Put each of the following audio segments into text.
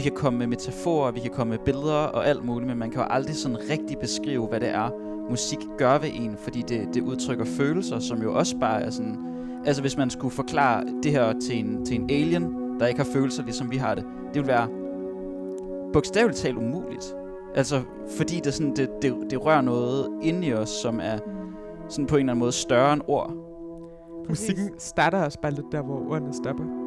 vi kan komme med metaforer, vi kan komme med billeder og alt muligt, men man kan jo aldrig sådan rigtig beskrive, hvad det er, musik gør ved en, fordi det, det udtrykker følelser, som jo også bare er sådan... Altså hvis man skulle forklare det her til en, til en alien, der ikke har følelser, ligesom vi har det, det ville være bogstaveligt talt umuligt. Altså, fordi det, sådan, det, det, det rører noget inde i os, som er sådan på en eller anden måde større end ord. Musikken starter også bare lidt der, hvor ordene stopper.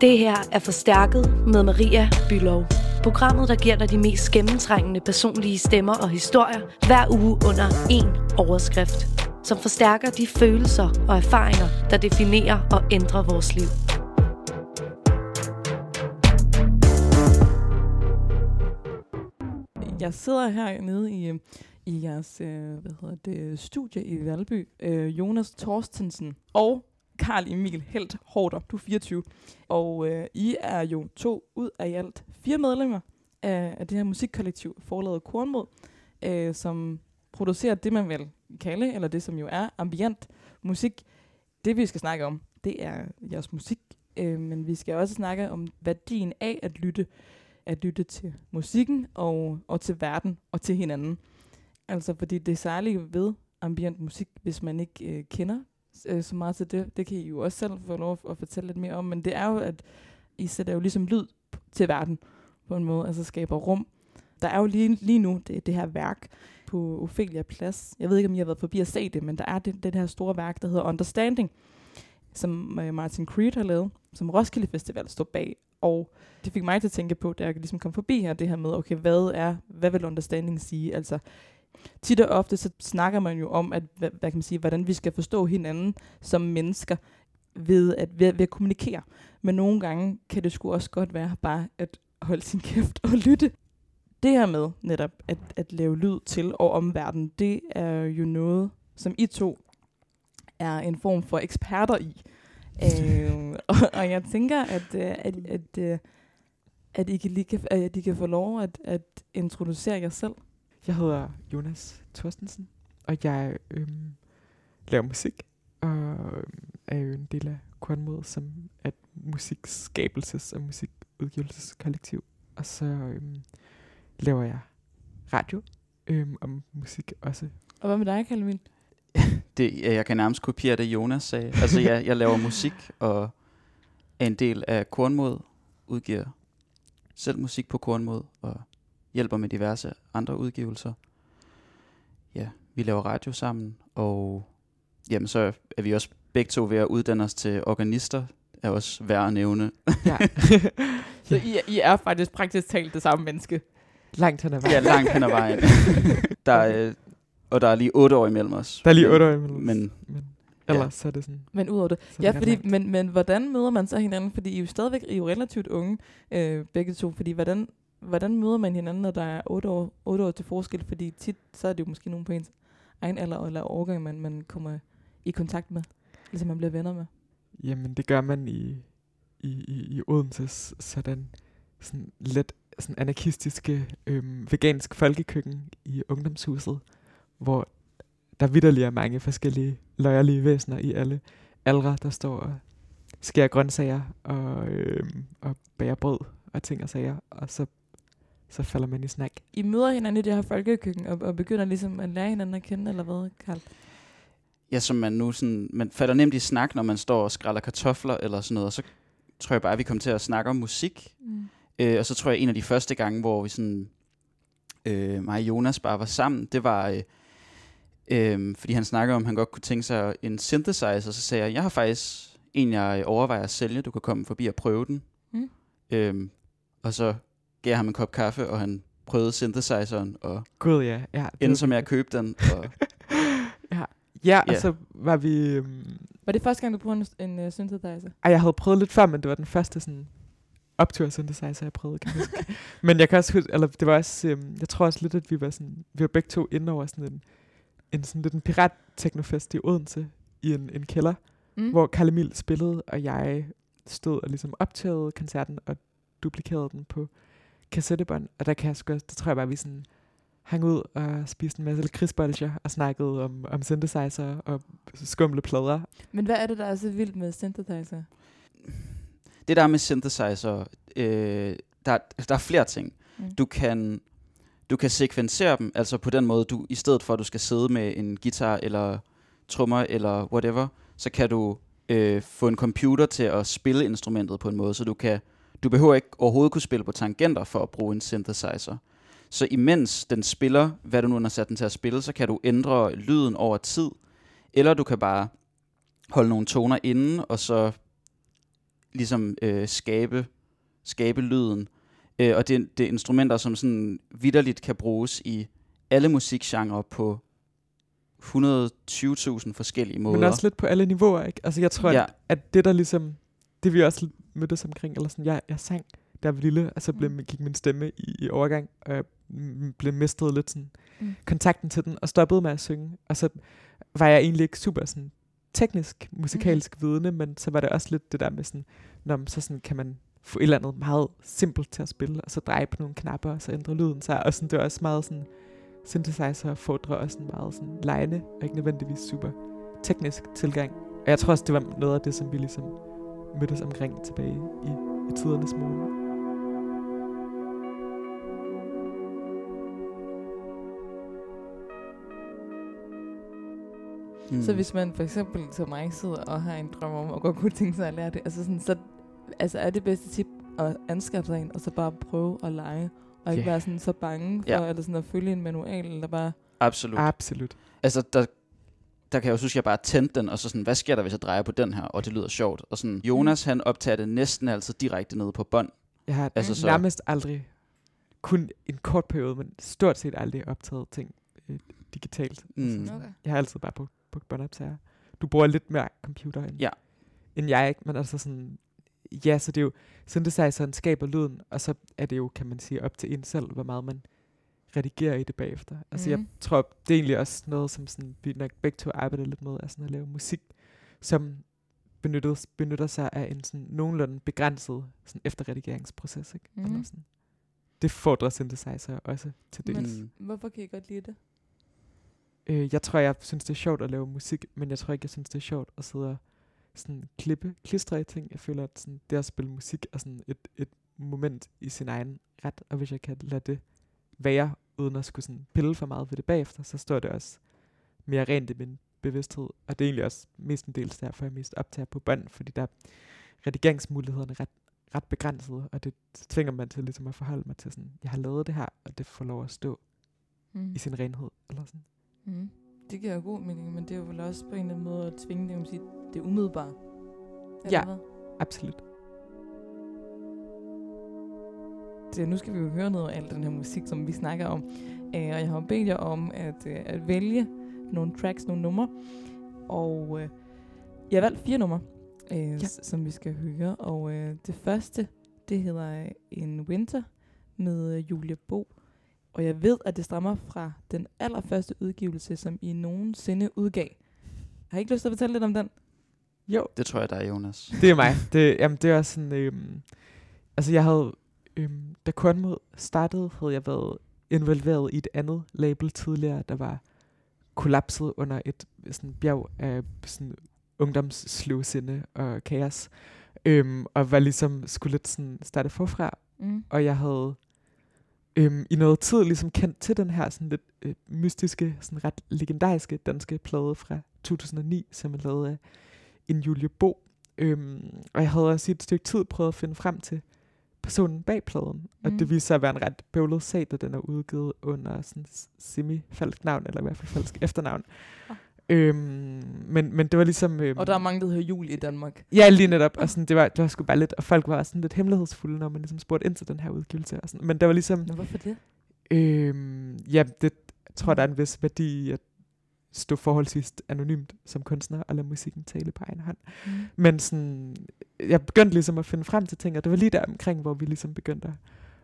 Det her er Forstærket med Maria Bylov. Programmet, der giver dig de mest gennemtrængende personlige stemmer og historier hver uge under én overskrift, som forstærker de følelser og erfaringer, der definerer og ændrer vores liv. Jeg sidder her nede i, i jeres øh, hvad hedder det, studie i Valby. Øh, Jonas Torstensen og Karl Emil Helt Hårder, du er 24. Og øh, I er jo to ud af i alt fire medlemmer af, af det her musikkollektiv, forladet Kornmod, øh, som producerer det, man vil kalde, eller det, som jo er ambient musik. Det, vi skal snakke om, det er jeres musik, øh, men vi skal også snakke om værdien af at lytte, at lytte til musikken og, og til verden og til hinanden. Altså, fordi det er særligt ved ambient musik, hvis man ikke øh, kender øh, så meget til det. Det kan I jo også selv få lov at fortælle lidt mere om, men det er jo, at I sætter jo ligesom lyd til verden på en måde, altså skaber rum. Der er jo lige, lige nu det, det her værk på Ophelia Plads. Jeg ved ikke, om I har været forbi at se det, men der er det, det her store værk, der hedder Understanding, som øh, Martin Creed har lavet, som Roskilde Festival står bag. Og det fik mig til at tænke på, da jeg ligesom kom forbi her, det her med, okay, hvad er, hvad vil understanding sige? Altså, tit og ofte så snakker man jo om, at, hvad, hvad kan man sige, hvordan vi skal forstå hinanden som mennesker ved at, ved, ved at kommunikere. Men nogle gange kan det sgu også godt være bare at holde sin kæft og lytte. Det her med netop at, at lave lyd til og om verden, det er jo noget, som I to er en form for eksperter i. øh, og, og jeg tænker, at, øh, at, at, at, at, I kan lige kan, at I kan få lov at, at introducere jer selv. Jeg hedder Jonas Thorstensen, og jeg øhm, laver musik, og øhm, er jo en del af Kornmod, som er et musikskabelses- og musikudgivelseskollektiv. Og så øhm, laver jeg radio øhm, om musik også. Og hvad med dig, Kalmin? Det, jeg kan nærmest kopiere det, Jonas sagde. Altså, jeg, jeg laver musik og er en del af Kornmod, udgiver selv musik på Kornmod og hjælper med diverse andre udgivelser. Ja, vi laver radio sammen, og jamen, så er vi også begge to ved at uddanne os til organister, er også værd at nævne. Ja. så I, I er faktisk praktisk talt det samme menneske? Langt hen ad vejen. Ja, langt hen ad vejen. der er, og der er lige otte år imellem os. Der er lige otte år imellem os. Men, men ellers ja. så er det sådan... Men udover det. Så Ja, det fordi, langt. men, men hvordan møder man så hinanden? Fordi I er jo stadigvæk I er jo relativt unge, øh, begge to. Fordi hvordan, hvordan møder man hinanden, når der er otte år, otte år til forskel? Fordi tit, så er det jo måske nogen på ens egen alder eller årgang, man, man kommer i kontakt med. Ligesom man bliver venner med. Jamen, det gør man i, i, i, i Odenses sådan, sådan let sådan anarkistiske øhm, vegansk folkekøkken i ungdomshuset, hvor der vidderlig er mange forskellige løjerlige væsener i alle aldre, der står og skærer grøntsager og, øhm, og bærer brød og ting og sager, og så, så falder man i snak. I møder hinanden i det her folkekøkken, og, og begynder ligesom at lære hinanden at kende, eller hvad, Karl? ja, som man nu sådan, man falder nemt i snak, når man står og skræller kartofler eller sådan noget, og så tror jeg bare, at vi kom til at snakke om musik. Mm. Øh, og så tror jeg, en af de første gange, hvor vi sådan, øh, mig og Jonas bare var sammen, det var, øh, øh, fordi han snakkede om, at han godt kunne tænke sig en synthesizer, så sagde jeg, jeg har faktisk en, jeg overvejer at sælge, du kan komme forbi og prøve den. Mm. Øh, og så gav jeg ham en kop kaffe, og han prøvede synthesizeren, og Gud ja, ja. endte med at købe den. Og, Ja, ja og Ja. så var vi... Øhm, Var det første gang, du brugte en, en uh, synthesizer? ej, jeg havde prøvet lidt før, men det var den første sådan optur synthesizer, jeg prøvede, kan jeg huske. men jeg kan også huske, eller det var også, øhm, jeg tror også lidt, at vi var sådan, vi var begge to inde over sådan en, en sådan lidt en pirat teknofest i Odense, i en, en kælder, Mm. hvor Karl Emil spillede, og jeg stod og ligesom optagede koncerten og duplikerede den på kassettebånd, og der kan jeg sgu, der tror jeg bare, vi sådan hang ud og spiste en masse lakridsbolger og snakkede om, om synthesizer og skumle plader. Men hvad er det, der er så vildt med synthesizer? Det der er med synthesizer, øh, der, der er flere ting. Mm. Du kan, du kan sekvensere dem, altså på den måde, du i stedet for at du skal sidde med en guitar eller trommer eller whatever, så kan du øh, få en computer til at spille instrumentet på en måde, så du kan du behøver ikke overhovedet kunne spille på tangenter for at bruge en synthesizer. Så imens den spiller, hvad du nu har sat den til at spille, så kan du ændre lyden over tid, eller du kan bare holde nogle toner inde, og så ligesom øh, skabe, skabe lyden. Øh, og det, det er instrumenter, som sådan vidderligt kan bruges i alle musikgenre på 120.000 forskellige måder. Men også lidt på alle niveauer, ikke? Altså jeg tror, Ja. at, at det der ligesom, det vi også mødtes omkring, eller sådan, jeg, jeg sang, jeg var lille, og så blev, Mm. gik min stemme i, i overgang, og jeg blev mistet lidt sådan Mm. kontakten til den, og stoppede med at synge. Og så var jeg egentlig ikke super sådan teknisk, musikalsk mm. vidne, men så var det også lidt det der med sådan, når så sådan kan man få et eller andet meget simpelt til at spille, og så dreje på nogle knapper, og så ændre lyden sig. Og sådan, det var også meget sådan, synthesizer fordrer også en meget sådan lejende, og ikke nødvendigvis super teknisk tilgang. Og jeg tror også, det var noget af det, som vi ligesom mødtes omkring tilbage i, i tidernes morgen. Mm. Så hvis man for eksempel som mig sidder og har en drøm om at godt kunne tænke sig at lære det, altså, sådan, så altså er det bedste tip at anskaffe sig en, og så bare prøve at lege, og ikke Ja. være sådan så bange for, Ja. eller sådan at følge en manual, eller bare... Absolut. Absolut. Altså, der, der kan jeg jo synes, at jeg bare tændte den, og så sådan, hvad sker der, hvis jeg drejer på den her? Og det lyder sjovt. Og sådan, Jonas, han optager det næsten altid direkte ned på bånd. Jeg har Altså, så- nærmest aldrig, kun en kort periode, men stort set aldrig optaget ting øh, digitalt. Mm. Altså, Okay. Jeg har altid bare på, på båndoptager. Du bruger lidt mere computer end, Ja. end jeg, ikke? Men altså sådan, ja, så det er jo, synthesizeren skaber lyden, og så er det jo, kan man sige, op til en selv, hvor meget man redigerer i det bagefter. Altså Mhm. jeg tror, det er egentlig også noget, som sådan, vi nok begge to arbejder lidt med, er sådan at lave musik, som benytter, benytter sig af en sådan nogenlunde begrænset sådan efterredigeringsproces. Ikke? Mhm. Eller sådan. Det fordrer synthesizer også til det. Men Mm. hvorfor kan I godt lide det? Øh, jeg tror, jeg synes, det er sjovt at lave musik, men jeg tror ikke, jeg synes, det er sjovt at sidde og sådan klippe, klistre i ting. Jeg føler, at sådan, det at spille musik er sådan et, et moment i sin egen ret, og hvis jeg kan lade det være, uden at skulle sådan pille for meget ved det bagefter, så står det også mere rent i min bevidsthed. Og det er egentlig også mestendels derfor, jeg mest optager på bånd, fordi der er redigeringsmulighederne ret, ret begrænsede, og det tvinger man til ligesom at forholde mig til sådan, jeg har lavet det her, og det får lov at stå Mm. i sin renhed. Eller sådan. Mm. Det giver jo god mening, men det er jo vel også på en eller anden måde at tvinge det, man sige, det er umiddelbare. Eller Ja. hvad? Absolut. Det, nu skal vi jo høre noget af al den her musik, som vi snakker om. Øh, og jeg har bedt jer om at, øh, at vælge nogle tracks, nogle numre. Og øh, jeg har valgt fire numre, øh, ja. som vi skal høre. Og øh, det første, det hedder øh, En Winter med øh, Julie Bo. Og jeg ved, at det stammer fra den allerførste udgivelse, som I nogensinde udgav. Har I ikke lyst til at fortælle lidt om den? Jo, Det tror jeg, der er Jonas. det er mig. Det, jamen, det er sådan... Øhm, altså, jeg havde... Øhm, da Kornmod startede, havde jeg været involveret i et andet label tidligere, der var kollapset under et sådan bjerg af sådan ungdomssløvsinde og kaos. Øhm, og var ligesom skulle lidt sådan starte forfra. Mm. Og jeg havde øhm, i noget tid ligesom kendt til den her sådan lidt øh, mystiske, sådan ret legendariske danske plade fra 2009, som er lavet af en Julie Bo. Øhm, og jeg havde også i et stykke tid prøvet at finde frem til personen bag pladen. Og Mm. det viste sig at være en ret bøvlet sag, da den er udgivet under sådan semi-falsk navn, eller i hvert fald falsk efternavn. Ah. Øhm, men, men det var ligesom... Øhm, Og der er mange, der hedder Julie i Danmark. Ja, lige netop. Og sådan, det, var, det var sgu bare lidt, og folk var sådan lidt hemmelighedsfulde, når man ligesom spurgte ind til den her udgivelse. Og sådan. Men der var ligesom, Nå, hvorfor det? øhm, ja, det jeg tror der er en vis værdi at stå forholdsvis anonymt som kunstner og lade musikken tale på egen hånd. Mm. Men sådan, jeg begyndte ligesom at finde frem til ting, og det var lige der omkring, hvor vi ligesom begyndte at,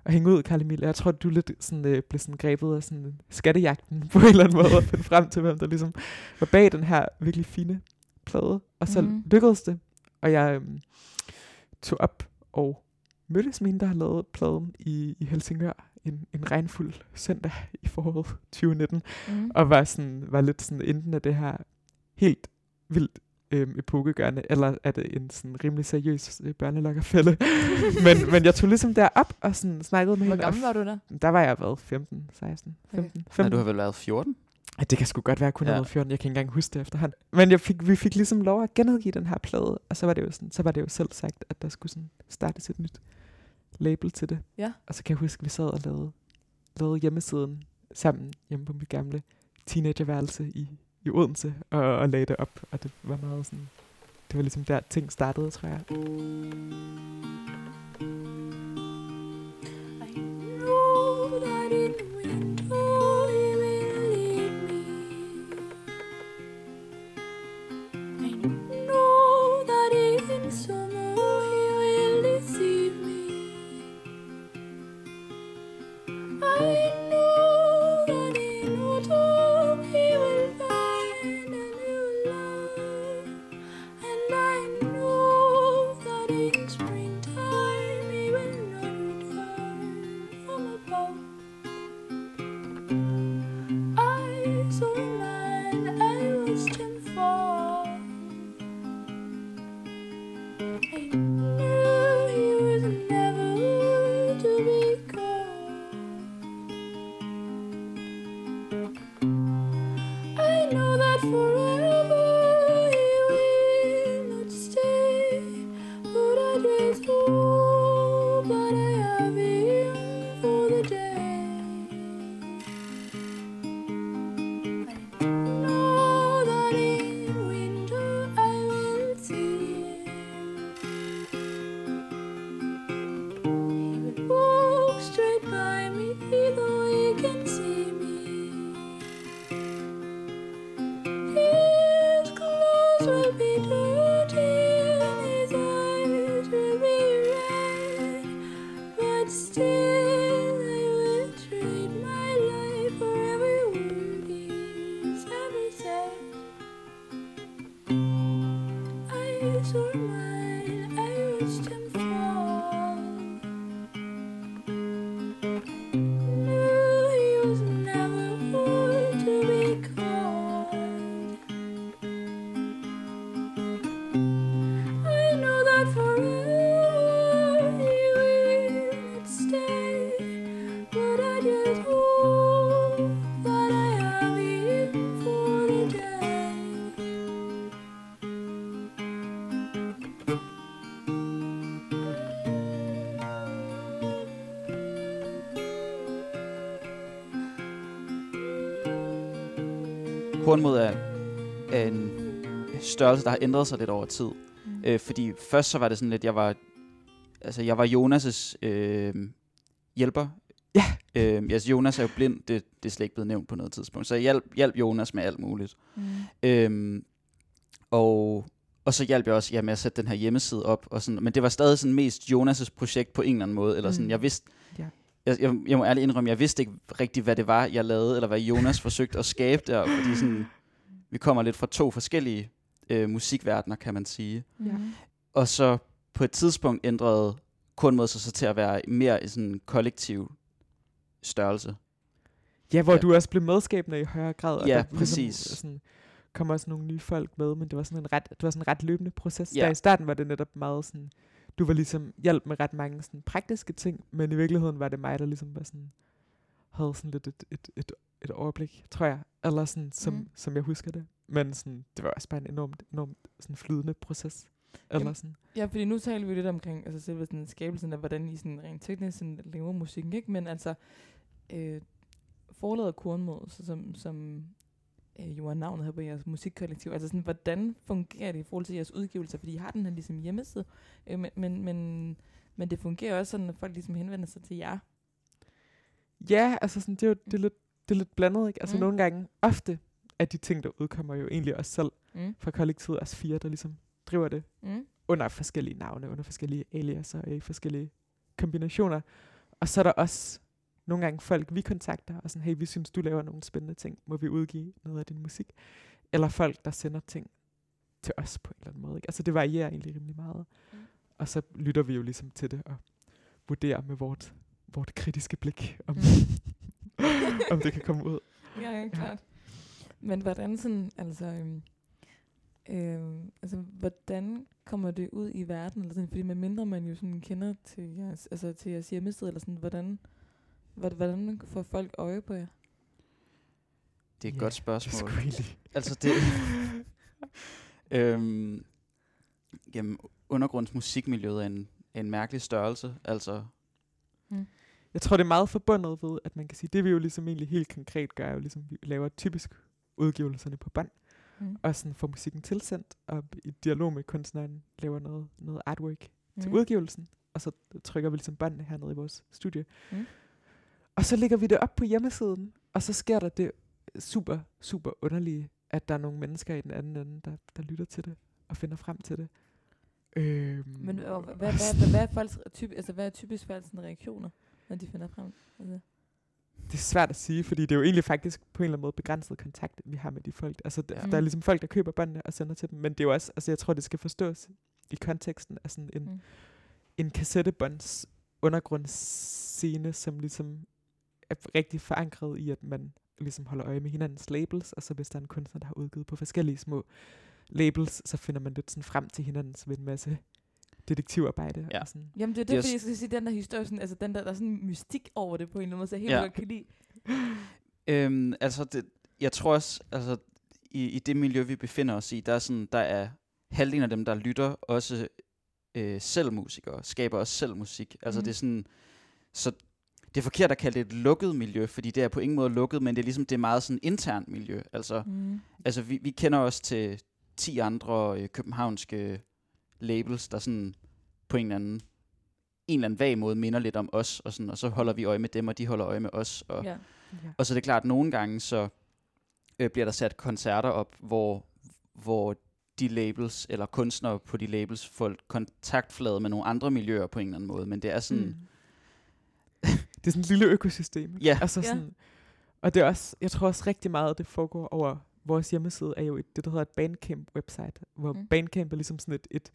at hænge ud, Karl Emil. Og Jeg tror, du lidt sådan, øh, blev sådan grebet af sådan skattejagten på en eller anden måde, at finde frem til, hvem der ligesom var bag den her virkelig fine plade. Og så mm. lykkedes det, og jeg øhm, tog op og mødtes med hende, der har lavet pladen i, i Helsingør en, en regnfuld søndag i foråret 2019, Mm. og var, sådan, var lidt sådan enten af det her helt vildt øhm, epokegørende, eller er det en sådan rimelig seriøs øh, børnelokkerfælde. men, men jeg tog ligesom derop og sådan snakkede med Hvor hende. og gammel var du der? Der var jeg været 15, 16, 15, 15. Nej, du har vel været 14? Ja, det kan sgu godt være, at kun Ja. ja. 14. Jeg kan ikke engang huske det efterhånden. Men jeg fik, vi fik ligesom lov at genudgive den her plade, og så var det jo, sådan, så var det jo selv sagt, at der skulle sådan startes et nyt label til det. Ja. Og så kan jeg huske, at vi sad og lavede, lavede hjemmesiden sammen hjemme på mit gamle teenagerværelse i, i Odense, og, og lagde det op, og det var meget sådan, det var ligesom der ting startede, tror jeg. I know that in summer I Kornmod er, er en størrelse, der har ændret sig lidt over tid. Mm. Øh, fordi først så var det sådan lidt, jeg var, altså jeg var Jonas' øh, hjælper. Ja. Øh, altså Jonas er jo blind, det, det er slet ikke blevet nævnt på noget tidspunkt. Så jeg hjalp, hjalp Jonas med alt muligt. Mm. Øhm, og, og så hjalp jeg også ja, med at sætte den her hjemmeside op. Og sådan, men det var stadig sådan mest Jonas' projekt på en eller anden måde. Eller sådan, Mm. jeg vidste, Ja. Jeg, jeg, jeg må ærligt indrømme, jeg vidste ikke rigtigt, hvad det var, jeg lavede, eller hvad Jonas forsøgte at skabe der. Fordi sådan, vi kommer lidt fra to forskellige øh, musikverdener, kan man sige. Ja. Og så på et tidspunkt ændrede kun sig så til at være mere i sådan en kollektiv størrelse. Ja, hvor Ja. du også blev medskabende i højere grad. og Ja, der ligesom præcis. Sådan, kom også nogle nye folk med, men det var sådan en ret, det var sådan en ret løbende proces. Ja. Der i starten var det netop meget sådan, du var ligesom hjælp med ret mange sådan praktiske ting, men i virkeligheden var det mig, der ligesom var sådan, havde sådan lidt et, et, et, et overblik, tror jeg, eller sådan, som, Mm. som jeg husker det. Men sådan, det var også bare en enormt, enormt sådan flydende proces. Eller Jamen, sådan. Ja, fordi nu taler vi lidt omkring altså selve sådan skabelsen af, hvordan I sådan rent teknisk sådan laver musikken, ikke? Men altså, øh, forladet Kornmod, så som, som øh, jo er navnet her på jeres musikkollektiv, altså sådan, hvordan fungerer det i forhold til jeres udgivelser? Fordi I har den her ligesom hjemmeside, øh, men, men, men, men det fungerer også sådan, at folk ligesom henvender sig til jer. Ja, altså sådan, det er jo det er lidt, det er lidt blandet, ikke? Altså Mm. nogle gange, ofte, at de ting, der udkommer jo egentlig også selv Mm. fra kollektivet, os fire, der ligesom driver det Mm. under forskellige navne, under forskellige aliaser og i forskellige kombinationer. Og så er der også nogle gange folk, vi kontakter, og sådan, hey, vi synes, du laver nogle spændende ting, må vi udgive noget af din musik? Eller folk, der sender ting til os på en eller anden måde. Ikke? Altså det varierer egentlig rimelig meget. Mm. Og så lytter vi jo ligesom til det, og vurdere med vort, vort kritiske blik, om, Mm. om det kan komme ud. Ja, ja, klart. Men hvordan sådan, altså, øhm, øhm, altså, hvordan kommer det ud i verden? Eller sådan, fordi med mindre man jo sådan kender til jeres, altså til jeres hjemmeside, eller sådan, hvordan, hvordan, hvordan får folk øje på jer? Det er et Ja, godt Det er spørgsmål. egentlig. Altså det... øhm, jamen, undergrundsmusikmiljøet er en, en mærkelig størrelse. Altså, Jeg tror, det er meget forbundet ved, at man kan sige, det vi jo ligesom egentlig helt konkret gør, er jo ligesom, vi laver typisk udgivelserne på bånd, Mm. og sådan får musikken tilsendt, og i dialog med kunstneren laver noget, noget artwork til Mm. udgivelsen, og så trykker vi ligesom båndene hernede i vores studie. Mm. Og så lægger vi det op på hjemmesiden, og så sker der det super, super underlige, at der er nogle mennesker i den anden ende, der, der lytter til det og finder frem til det. Øhm, Men og, hvad, hvad, hvad, hvad, er folks typ, altså, hvad er typisk folks reaktioner, når de finder frem? Altså, Det er svært at sige, fordi det er jo egentlig faktisk på en eller anden måde begrænset kontakt, vi har med de folk. Altså, der, Ja. der er Mm. ligesom folk, der køber båndene og sender til dem, men det er jo også, altså jeg tror, det skal forstås i konteksten af sådan en, mm. en kassettebånds undergrundsscene, som ligesom er rigtig forankret i, at man ligesom holder øje med hinandens labels, og så hvis der er en kunstner, der har udgivet på forskellige små labels, så finder man lidt sådan frem til hinandens ved en masse detektivarbejde. Ja. Og sådan. Jamen det er Det er fordi jeg skal sige, den der historie, sådan, altså den der, der er sådan en mystik over det på en eller anden måde, så jeg helt Ja. godt kan lide. øhm, altså det, jeg tror også, altså i, i det miljø, vi befinder os i, der er, sådan, der er halvdelen af dem, der lytter, også øh, selv musikere, skaber også selv musik. Altså Mhm. det er sådan, så det er forkert at kalde det et lukket miljø, fordi det er på ingen måde lukket, men det er ligesom, det er meget sådan internt miljø. Altså, Mm. Altså, vi, vi kender også til 10 andre øh, københavnske labels, der sådan på en eller anden, en eller anden vag måde minder lidt om os, og, sådan, og så holder vi øje med dem, og de holder øje med os. Og, Ja. Ja. og så er det klart, at nogle gange så øh, bliver der sat koncerter op, hvor, hvor de labels, eller kunstnere på de labels, får kontaktflade med nogle andre miljøer på en eller anden måde, men det er sådan... Mm. Det er sådan et lille økosystem. Ja. Altså Ja. sådan, og det er også, jeg tror også rigtig meget, at det foregår over vores hjemmeside, er jo et, det, der hedder et Bandcamp-website, hvor Mm. Bandcamp er ligesom sådan et, et,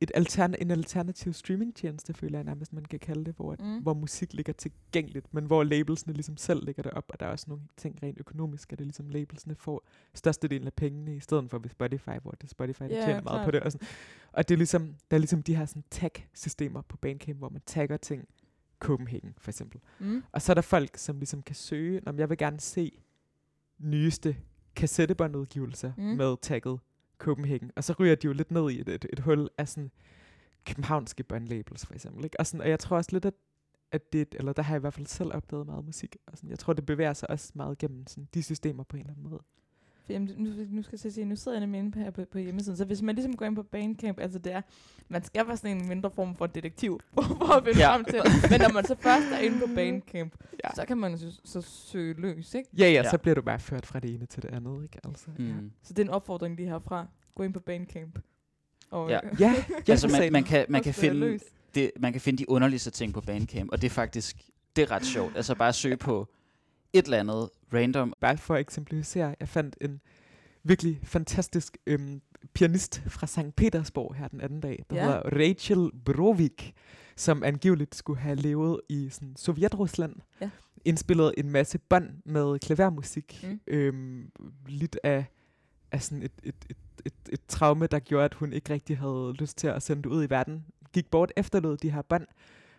et altern, en alternativ streamingtjeneste, føler jeg nærmest, man kan kalde det, hvor, Mm. hvor musik ligger tilgængeligt, men hvor labelsene ligesom selv lægger det op, og der er også nogle ting rent økonomisk, at det ligesom labelsene får størstedelen af pengene, i stedet for ved Spotify, hvor det Spotify, der Ja, tjener meget klart. på det. Og, sådan. og det er ligesom, der er ligesom de her sådan tag-systemer på Bandcamp, hvor man tagger ting, Copenhagen for eksempel. Mm. Og så er der folk, som ligesom kan søge, om jeg vil gerne se nyeste kassettebåndudgivelser Mm. med tagget Copenhagen. Og så ryger de jo lidt ned i et, et, et hul af sådan københavnske båndlabels for eksempel. Ikke? Og, sådan, og jeg tror også lidt, at, at det, eller der har jeg i hvert fald selv opdaget meget musik. Og sådan, jeg tror, det bevæger sig også meget gennem sådan, de systemer på en eller anden måde. For jamen, nu, nu skal jeg sige, nu sidder jeg nemlig inde på, her på, på hjemmesiden, så hvis man ligesom går ind på Bandcamp, altså det er, man skal være sådan en mindre form for detektiv, for at finde Ja. frem til. Men når man så først er inde på Bandcamp, Ja. så kan man så, så søge løs, ikke? Ja, ja, Ja. så bliver du bare ført fra det ene til det andet. Ikke? Altså, Mm. ja. Så det er en opfordring lige herfra. Gå ind på Bandcamp. Og, Ja. øh, Ja, ja altså, man, man, kan, man, kan finde, det, man kan finde de underligste ting på Bandcamp, og det er faktisk det er ret sjovt. Altså bare søge på et eller andet random. bare for at eksemplificere, jeg fandt en virkelig fantastisk øhm, pianist fra St. Petersborg her den anden dag, der Ja. hedder Rachel Brovik, som angiveligt skulle have levet i sådan, Sovjetrusland. Ja. Indspillet en masse bånd med klavermusik, mm. øhm, lidt af, af sådan et, et, et, et, et traume, der gjorde, at hun ikke rigtig havde lyst til at sende det ud i verden. Gik bort efterlod de her bånd,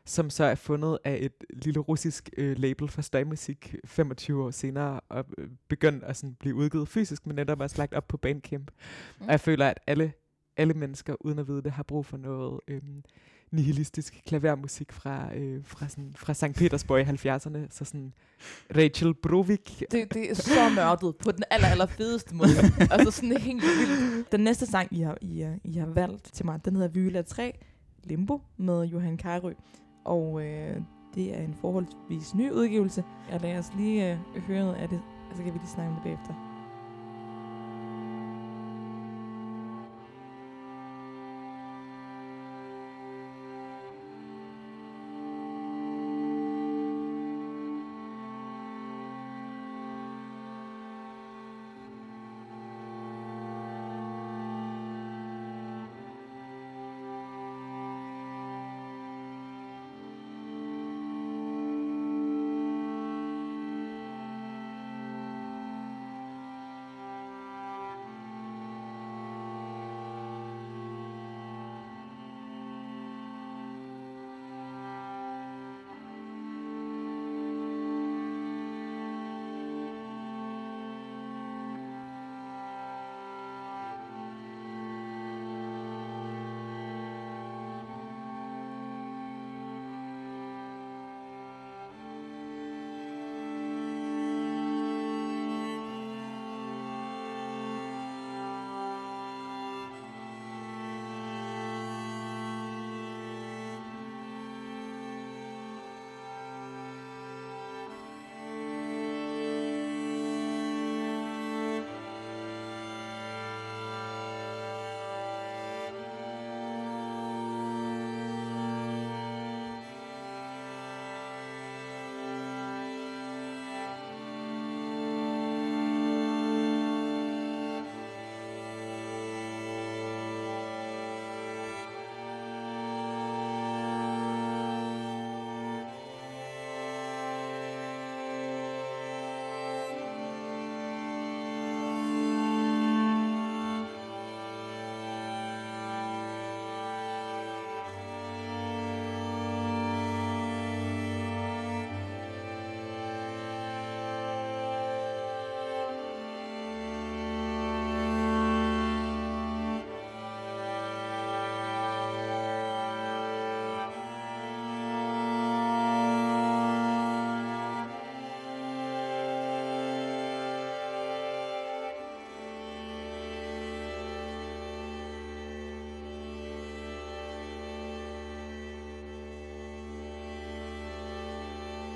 som så er fundet af et lille russisk øh, label for støjmusik 25 år senere, og øh, begyndt at sådan blive udgivet fysisk, men netop også lagt op på Bandcamp. Mm. Mm. Og jeg føler, at alle, alle mennesker, uden at vide det, har brug for noget øh, nihilistisk klavermusik fra, øh, fra, sådan, fra St. Petersborg i 70'erne. Så sådan Rachel Brovik. Det, det er så nørdet på den aller, aller fedeste måde. altså sådan helt vildt. Den næste sang, I har, I, har- I har valgt til mig, den hedder Viola 3, Limbo, med Johan Karø. Og øh, det er en forholdsvis ny udgivelse. Jeg lad os lige øh, høre noget af det, og så kan vi lige snakke om det bagefter.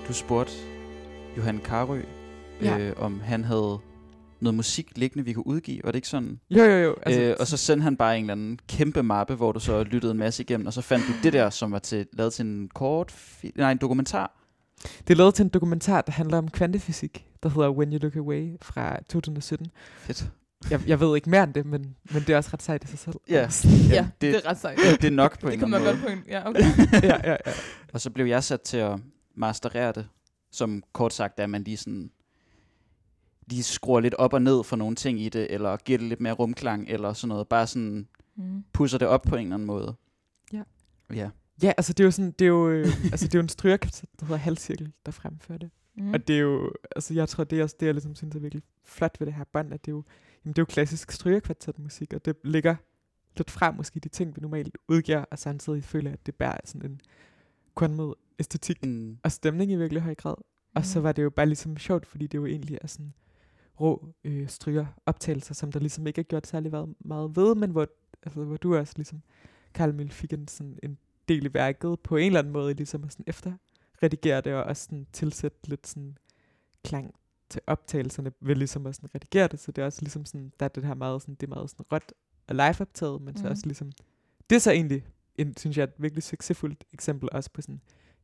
Du spurgte Johan Karø, Ja. øh, om han havde noget musik liggende, vi kunne udgive. Var det ikke sådan? Jo, jo, jo. Altså, øh, og så sendte han bare en eller anden kæmpe mappe, hvor du så lyttede en masse igennem, og så fandt du det der, som var til, lavet til en kort, fi- nej, en dokumentar. Det er lavet til en dokumentar, der handler om kvantefysik, der hedder When You Look Away fra 2017. Fedt. Jeg, jeg ved ikke mere end det, men, men det er også ret sejt i sig selv. Ja. Ja, det- det, det er ret sejt. Det er nok på Det en kan man anden godt på en... Ja, okay. ja, ja, ja. Og så blev jeg sat til at masterere det, som kort sagt er, at man lige sådan lige skruer lidt op og ned for nogle ting i det, eller giver det lidt mere rumklang, eller sådan noget. Bare sådan Mm. pusser det op på en eller anden måde. Ja. Ja. Ja, altså det er jo sådan, det er jo, øh, altså det er jo en strygerkvartet, der hedder Halvcirkel, der fremfører det. Mm. Og det er jo, altså jeg tror, det er også det, jeg ligesom synes er virkelig flot ved det her bånd, at det er jo, jamen det er jo klassisk strygerkvartetmusik, og det ligger lidt fra måske de ting, vi normalt udgiver, og samtidig føler jeg, at det bærer sådan en kunmød æstetik Mm. og stemning i virkelig høj grad. Og så Mhm. var det jo bare ligesom sjovt, fordi det jo egentlig er sådan rå øh, stryger optagelser, som der ligesom ikke er gjort særlig meget, meget ved, men hvor, altså, hvor du også ligesom, Karl Emil fik en, sådan, en del i værket på en eller anden måde, ligesom at sådan efter redigere det, og også sådan tilsætte lidt sådan klang til optagelserne, ved ligesom at sådan redigere det, så det er også ligesom sådan, der er det her meget sådan, det er meget sådan råt og live optaget, men så Mhm. også ligesom, det er så egentlig, en, synes jeg, et virkelig succesfuldt eksempel også på sådan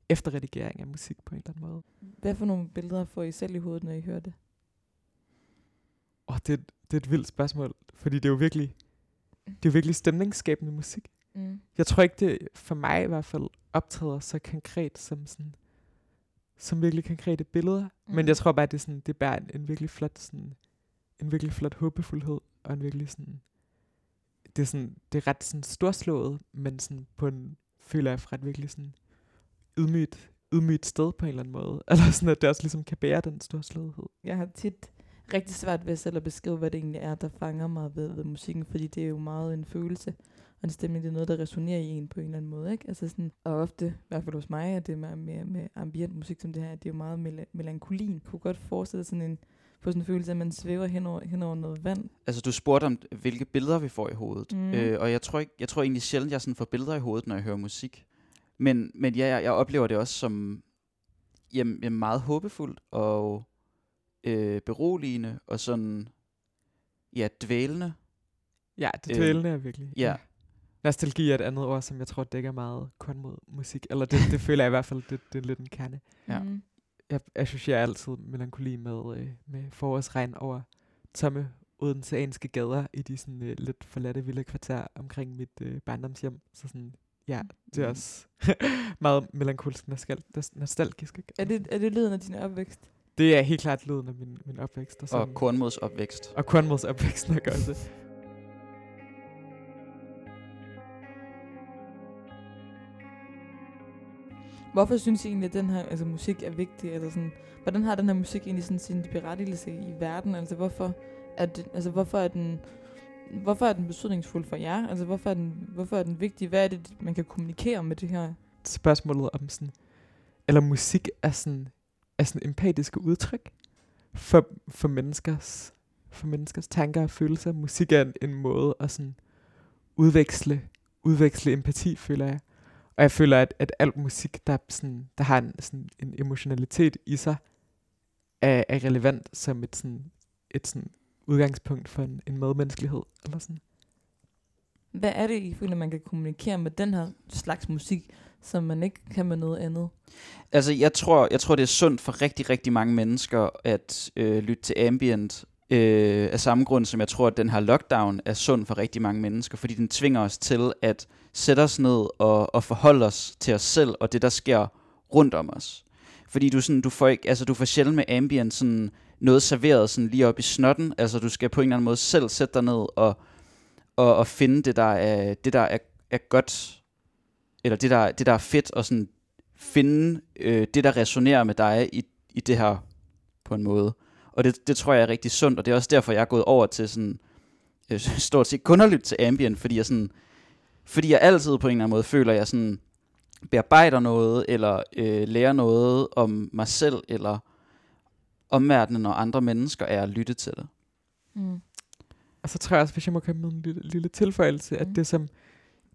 efterredigering af musik på en eller anden måde. Hvad for nogle billeder får I selv i hovedet, når I hører det? Åh, det, er- det er et vildt spørgsmål, fordi det er jo virkelig, det er jo virkelig stemningsskabende musik. Mm. Jeg tror ikke, det for mig i hvert fald optræder så konkret som sådan, som virkelig konkrete billeder. Mm. Men jeg tror bare, at det, er sådan, det bærer en, en virkelig flot sådan, en virkelig flot håbefuldhed, og en virkelig sådan, det er sådan, det er ret sådan storslået, men sådan på en, føler jeg, fra et virkelig sådan ydmygt, ydmygt sted på en eller anden måde. Eller sådan, at det også ligesom kan bære den storslåethed. Jeg har tit rigtig svært ved selv at beskrive, hvad det egentlig er, der fanger mig ved, ved musikken, fordi det er jo meget en følelse, og en stemning, det er noget, der resonerer i en på en eller anden måde. Ikke? Altså sådan, og ofte, i hvert fald hos mig, er det med, med, med ambient musik som det her, det er jo meget mel- melankolin. Jeg kunne godt forestille sådan en, på sådan en følelse, at man svæver hen over, hen over noget vand. Altså, du spurgte om, hvilke billeder vi får i hovedet. Mm. Øh, og jeg tror, ikke, jeg tror egentlig sjældent, jeg sådan får billeder i hovedet, når jeg hører musik. Men, men ja, jeg, jeg oplever det også som jamen, jamen meget håbefuldt og øh, beroligende og sådan, ja, dvælende. Ja, det Øh, dvælende er virkelig. ja. Nostalgi er et andet ord, som jeg tror dækker meget kun mod musik. Eller det, det føler jeg i hvert fald, det, det er lidt en kerne. Ja. Mm. Jeg associerer altid melankoli med, øh, med forårsregn over tomme odenseanske gader i de sådan, øh, lidt forladte vilde kvarter omkring mit øh, barndomshjem. Så sådan, ja, det er Mm. også meget melankolsk nostal- nostalgisk. Ikke? Er, det, er det lyden af din opvækst? det er helt klart lyden af min, min opvækst. Og, Og Kornmods opvækst. og Kornmods opvækst nok også. Hvorfor synes I egentlig, at den her altså, musik er vigtig? Eller sådan, hvordan har den her musik egentlig sådan sin berettigelse i verden? Altså, hvorfor er, den, altså, hvorfor er den... Hvorfor er den betydningsfuld for jer? Altså, hvorfor er, den, hvorfor er den vigtig? Hvad er det, man kan kommunikere med det her? spørgsmålet om sådan, eller musik er sådan, er sådan empatiske udtryk for, for menneskers for menneskers tanker og følelser. Musik er en, en måde at sådan udveksle, udveksle empati, føler jeg. Og jeg føler, at, at al musik, der, sådan, der har en, sådan, en emotionalitet i sig, er, er relevant som et, sådan, et sådan udgangspunkt for en, en medmenneskelighed. Eller sådan. Hvad er det, I føler, man kan kommunikere med den her slags musik, som man ikke kan med noget andet? Altså, jeg tror, jeg tror, det er sundt for rigtig, rigtig mange mennesker at øh, lytte til ambient. Øh, af samme grund, som jeg tror, at den her lockdown er sund for rigtig mange mennesker, fordi den tvinger os til at sætte os ned og, og forholde os til os selv og det, der sker rundt om os. Fordi du, sådan, du, får ikke, altså, du får sjældent med ambient sådan noget serveret sådan lige op i snotten. Altså, du skal på en eller anden måde selv sætte dig ned og, og, og finde det, der er, det, der er, er godt, eller det, der, det, der er fedt, og sådan finde øh, det, der resonerer med dig i, i det her på en måde. Og det, det tror jeg er rigtig sundt, og det er også derfor, jeg er gået over til sådan, øh, stort set kun at lytte til ambient, fordi jeg sådan, fordi jeg altid på en eller anden måde føler, at jeg sådan bearbejder noget, eller øh, lærer noget om mig selv, eller omverdenen og andre mennesker, er at lytte til det. Mm. Og så tror jeg også, hvis jeg må komme med en lille, lille tilføjelse, at Mm. det som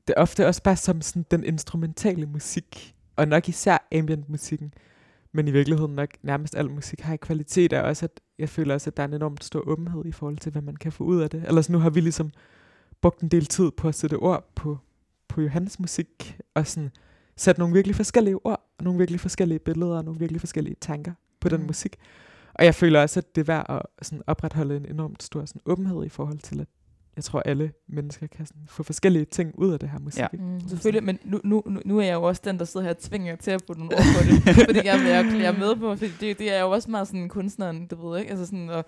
det er ofte også bare som sådan den instrumentale musik, og nok især ambient musikken, men i virkeligheden nok nærmest al musik har i kvalitet, er også, at jeg føler også, at der er en enormt stor åbenhed i forhold til, hvad man kan få ud af det. Ellers nu har vi ligesom brugt en del tid på at sætte ord på, på Johannes musik, og sådan sat nogle virkelig forskellige ord, og nogle virkelig forskellige billeder, og nogle virkelig forskellige tanker på den Mm. musik. Og jeg føler også, at det er værd at sådan opretholde en enormt stor sådan, åbenhed i forhold til, at jeg tror, alle mennesker kan sådan, få forskellige ting ud af det her musik. Ja. Mm, selvfølgelig, men nu, nu, nu- er jeg jo også den, der sidder her og tvinger til at putte nogle ord på det, fordi jeg, jeg, jeg er med på, fordi det, det er jo også meget sådan kunstneren, du ved ikke, altså sådan, og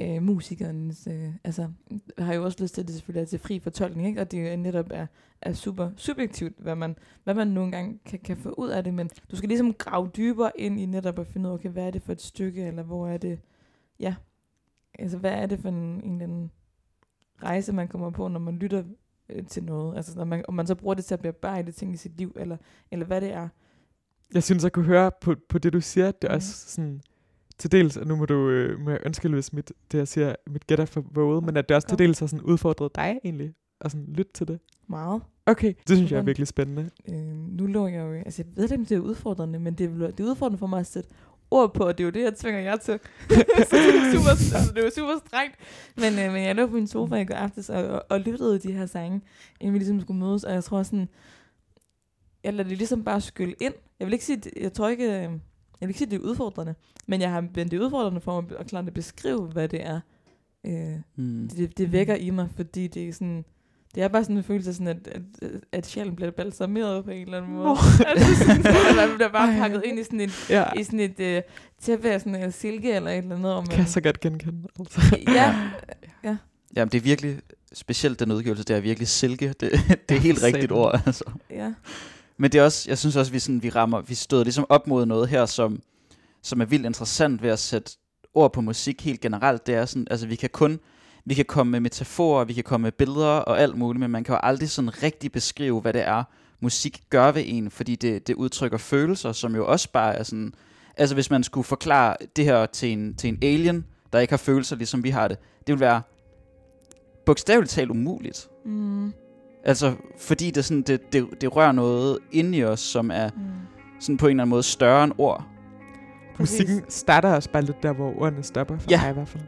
øh, musikernes, øh, altså, har jo også lyst til, at det selvfølgelig er til fri fortolkning, ikke? og det jo netop er, er super subjektivt, hvad man, hvad man nogle gange kan, kan få ud af det, men du skal ligesom grave dybere ind i netop at finde ud af, okay, hvad er det for et stykke, eller hvor er det, ja, altså hvad er det for en, en eller anden rejse, man kommer på, når man lytter øh, til noget, altså når man, om man så bruger det til at bearbejde ting i sit liv, eller, eller hvad det er. Jeg synes, at kunne høre på, på det, du siger, det er Mhm. også sådan, til dels, og nu må du øh, må jeg undskylde, hvis mit, det jeg siger, mit gæt er for våget, men at det også til dels har sådan udfordret dig egentlig, og sådan lytte til det. Meget. Okay, det synes jeg er virkelig spændende. Øh, nu lå jeg jo, altså jeg ved ikke, om det er udfordrende, men det er, det er udfordrende for mig at sætte ord på, og det er jo det, jeg tvinger jer til. så det er super, altså, det er jo super strengt. Men, øh, men jeg lå på min sofa i går aftes og, og, og lyttede de her sange, inden vi ligesom skulle mødes, og jeg tror sådan, jeg lader det ligesom bare skylle ind. Jeg vil ikke sige, jeg tror ikke, øh, jeg vil ikke sige, det er udfordrende, men jeg har men det er udfordrende for mig at klart at beskrive, hvad det er. Øh, Mm. det, det vækker i mig, fordi det er sådan, det er bare sådan en følelse af sådan, at, at, at sjælen bliver balsameret på en eller anden måde. Nå. altså sådan, at man bliver bare Ej. pakket ind i sådan en, Ja, i sådan et uh, tæppe af sådan en silke eller et eller andet. Og kan jeg så godt genkende. Altså. ja, Jamen, det er virkelig specielt den udgivelse, det er virkelig silke. Det, det er helt rigtigt ord, altså. ja. Men det er også, jeg synes også, vi, sådan, vi rammer, vi støder ligesom op mod noget her, som, som er vildt interessant ved at sætte ord på musik helt generelt. Det er sådan, altså vi kan kun, vi kan komme med metaforer, vi kan komme med billeder og alt muligt, men man kan jo aldrig sådan rigtig beskrive, hvad det er, musik gør ved en, fordi det, det udtrykker følelser, som jo også bare er sådan, altså hvis man skulle forklare det her til en, til en alien, der ikke har følelser, ligesom vi har det, det vil være bogstaveligt talt umuligt. Mm, Altså, fordi det, sådan, det, det, det rører noget inde i os, som er mm. sådan på en eller anden måde større end ord. Præcis. Musikken starter også bare lidt der, hvor ordene stopper, for Ja. mig i hvert fald.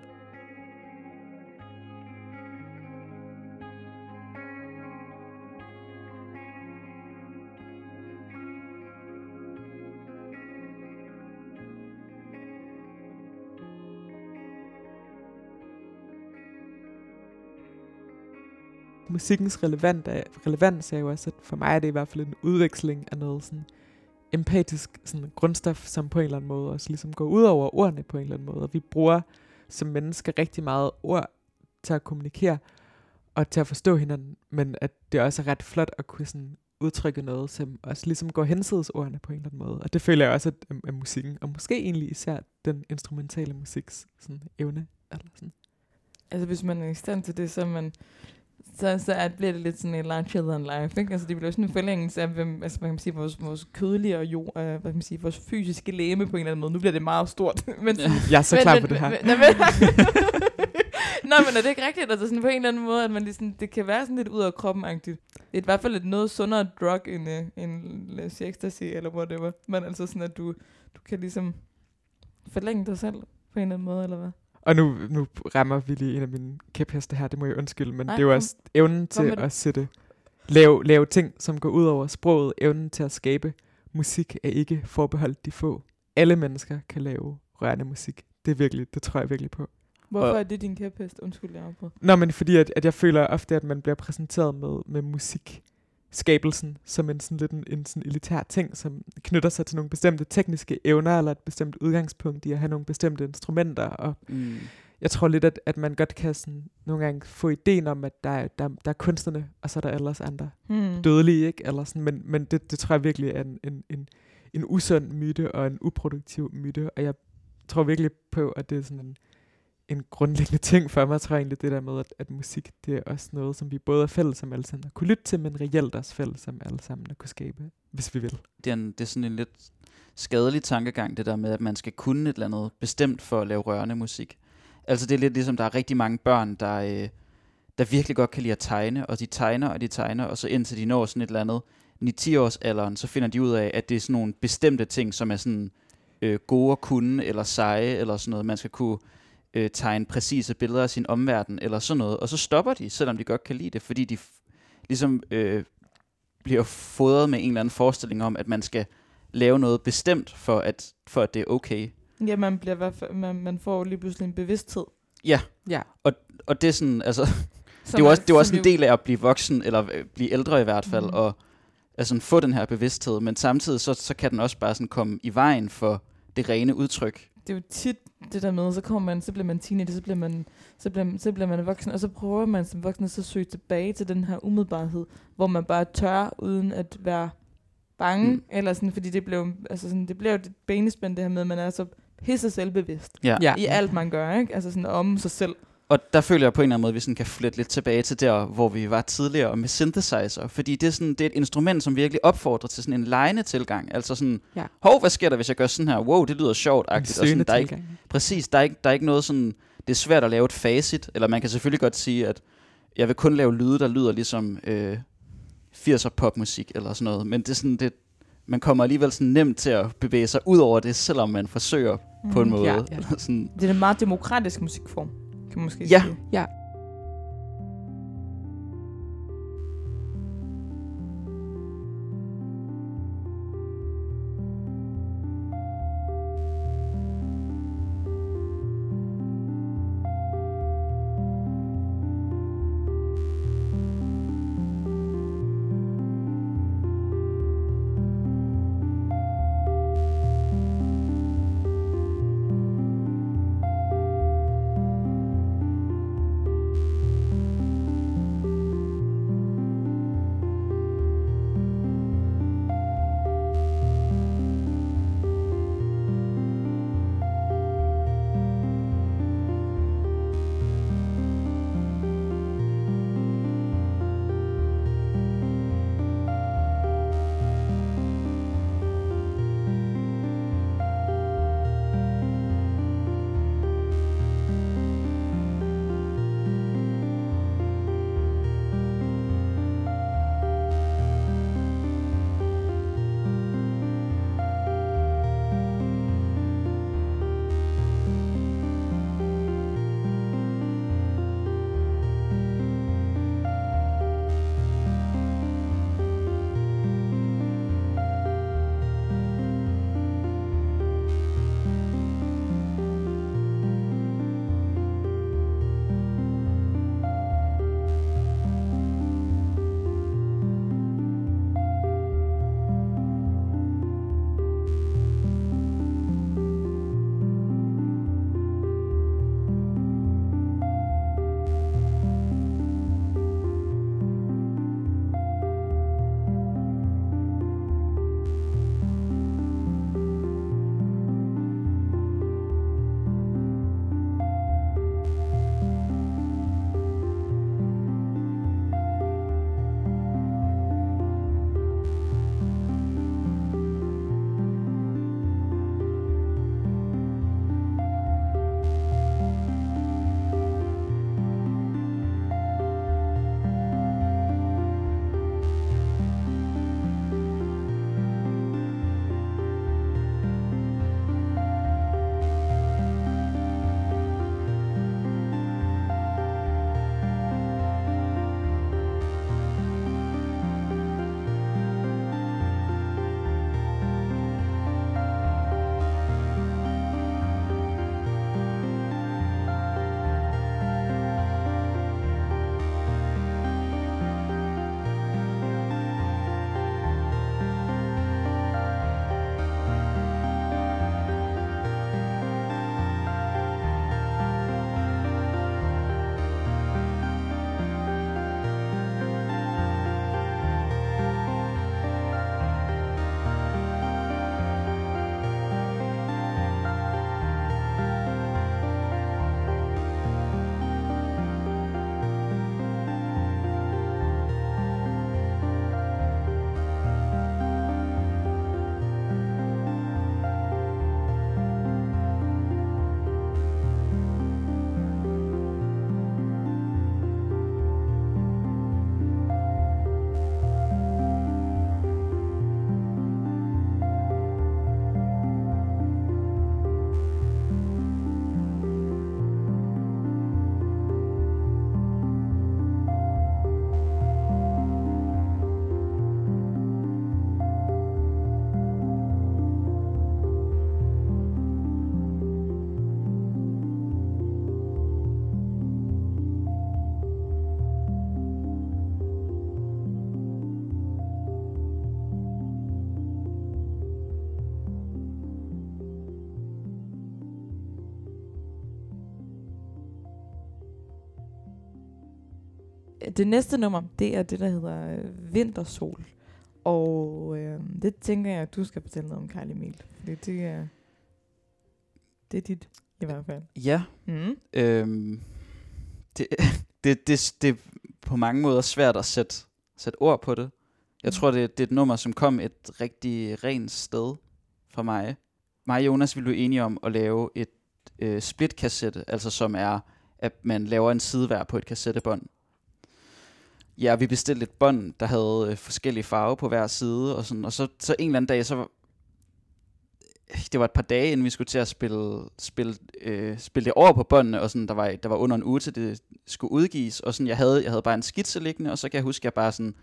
Musikkens relevant er, relevans er jo også, at for mig er det i hvert fald en udveksling af noget sådan empatisk sådan grundstof, som på en eller anden måde også ligesom går ud over ordene på en eller anden måde. Og vi bruger som mennesker rigtig meget ord til at kommunikere og til at forstå hinanden, men at det også er ret flot at kunne sådan udtrykke noget, som også ligesom går hensides ordene på en eller anden måde. Og det føler jeg også, at, øhm, at musikken, og måske egentlig især den instrumentale musiks sådan evne, eller sådan. Altså hvis man er i stand til det, så er man så, så er, bliver det lidt sådan en larger than life, ikke? Altså det bliver sådan en forlængelse af, hvem, altså, hvad kan man sige, vores, vores kødelige og jo, øh, hvad kan man sige, vores fysiske læme på en eller anden måde. Nu bliver det meget stort, men sådan, Jeg er så men, klar men, på det her. Men, men, Nå, men er det ikke rigtigt? Altså sådan på en eller anden måde, at man ligesom, det kan være sådan lidt ud af kroppen-agtigt. Det er i hvert fald et noget sundere drug end, uh, end sige, ecstasy eller whatever. Men altså sådan, at du, du kan ligesom forlænge dig selv på en eller anden måde, eller hvad? Og nu, nu rammer vi lige en af mine kæpheste her, det må jeg undskylde, men Nej, det er jo også evnen til at sætte, lave, lave ting, som går ud over sproget, evnen til at skabe musik er ikke forbeholdt de få. Alle mennesker kan lave rørende musik. Det er virkelig, det tror jeg virkelig på. Hvorfor Og- er det din kæphest? Undskyld, jeg afbrød. Nå, men fordi at, at jeg føler ofte, at man bliver præsenteret med, med musik skabelsen som en sådan lidt en, en sådan elitær ting, som knytter sig til nogle bestemte tekniske evner, eller et bestemt udgangspunkt i at have nogle bestemte instrumenter, og Mm. jeg tror lidt, at, at man godt kan sådan, nogle gange få ideen om, at der er, der, der er kunstnerne, og så er der ellers andre Hmm. dødelige, ikke? Eller sådan, men men det, det tror jeg virkelig er en, en, en, en usund myte og en uproduktiv myte, og jeg tror virkelig på, at det er sådan en, en grundlæggende ting for mig, tror jeg egentlig, det der med, at, at musik, det er også noget, som vi både er fælles om alle sammen at kunne lytte til, men reelt også fælles om alle sammen at kunne skabe, hvis vi vil. Det, er en, det er sådan en lidt skadelig tankegang, det der med, at man skal kunne et eller andet bestemt for at lave rørende musik. Altså det er lidt ligesom, der er rigtig mange børn, der, øh, der virkelig godt kan lide at tegne, og de tegner, og de tegner, og så indtil de når sådan et eller andet 9-10 års alderen, så finder de ud af, at det er sådan nogle bestemte ting, som er sådan øh, gode at kunne, eller seje, eller sådan noget. Man skal kunne øh, tegne præcise billeder af sin omverden, eller sådan noget. Og så stopper de, selvom de godt kan lide det, fordi de f- ligesom øh, bliver fodret med en eller anden forestilling om, at man skal lave noget bestemt, for at, for at det er okay. Ja, man, bliver, i hvert fald- man, man får lige pludselig en bevidsthed. Ja, Ja. og det er sådan, altså, som det er jo også, det er også en del af at blive voksen, eller øh, blive ældre i hvert fald, mm. og altså, få den her bevidsthed, men samtidig så, så kan den også bare sådan komme i vejen for det rene udtryk. Det er jo tit det der med, så kommer man, så bliver man teenager, så bliver man, så bliver, så bliver man voksen, og så prøver man som voksen så at søge tilbage til den her umiddelbarhed, hvor man bare tør, uden at være bange, Mm. eller sådan, fordi det blev, altså sådan, det blev jo et banespænd det her med, at man er så pisse selvbevidst. Ja. i alt, man gør, ikke? Altså sådan om sig selv. Og der føler jeg på en eller anden måde, at vi sådan kan flette lidt tilbage til der, hvor vi var tidligere med synthesizer. Fordi det er, sådan, det er et instrument, som virkelig opfordrer til sådan en lejende tilgang. Altså sådan, Ja. hov, hvad sker der, hvis jeg gør sådan her? Wow, det lyder sjovt. Og sådan, der er ikke, præcis, der er, ikke, der er ikke noget sådan, det er svært at lave et facit. Eller man kan selvfølgelig godt sige, at jeg vil kun lave lyde, der lyder ligesom øh, 80'er popmusik eller sådan noget. Men det er sådan, det, man kommer alligevel sådan nemt til at bevæge sig ud over det, selvom man forsøger på en Mhm. måde. Ja, ja. Sådan, Det er en meget demokratisk musikform, kan man måske Ja. sige. Det næste nummer, det er det, der hedder øh, Vintersol. Og øh, det tænker jeg, at du skal fortælle noget om, Karl Emil. Fordi det er, det er dit, i hvert fald. Ja, Mm. øhm, det, det, det, det er på mange måder svært at sætte, sætte ord på det. Jeg Mm. tror, det, det er et nummer, som kom et rigtig rent sted fra mig. Mig og Jonas ville blive enige om at lave et øh, split-kassette, altså som er, at man laver en sidevær på et kassettebånd. Ja, vi bestilte et bånd, der havde øh, forskellige farver på hver side, og, sådan, og så, så en eller anden dag, så det var et par dage, inden vi skulle til at spille, spille, øh, spille det over på båndene, og sådan, der, var, der var under en uge til det skulle udgives, og sådan, jeg havde, jeg havde bare en skitse liggende, og så kan jeg huske, at jeg bare sådan,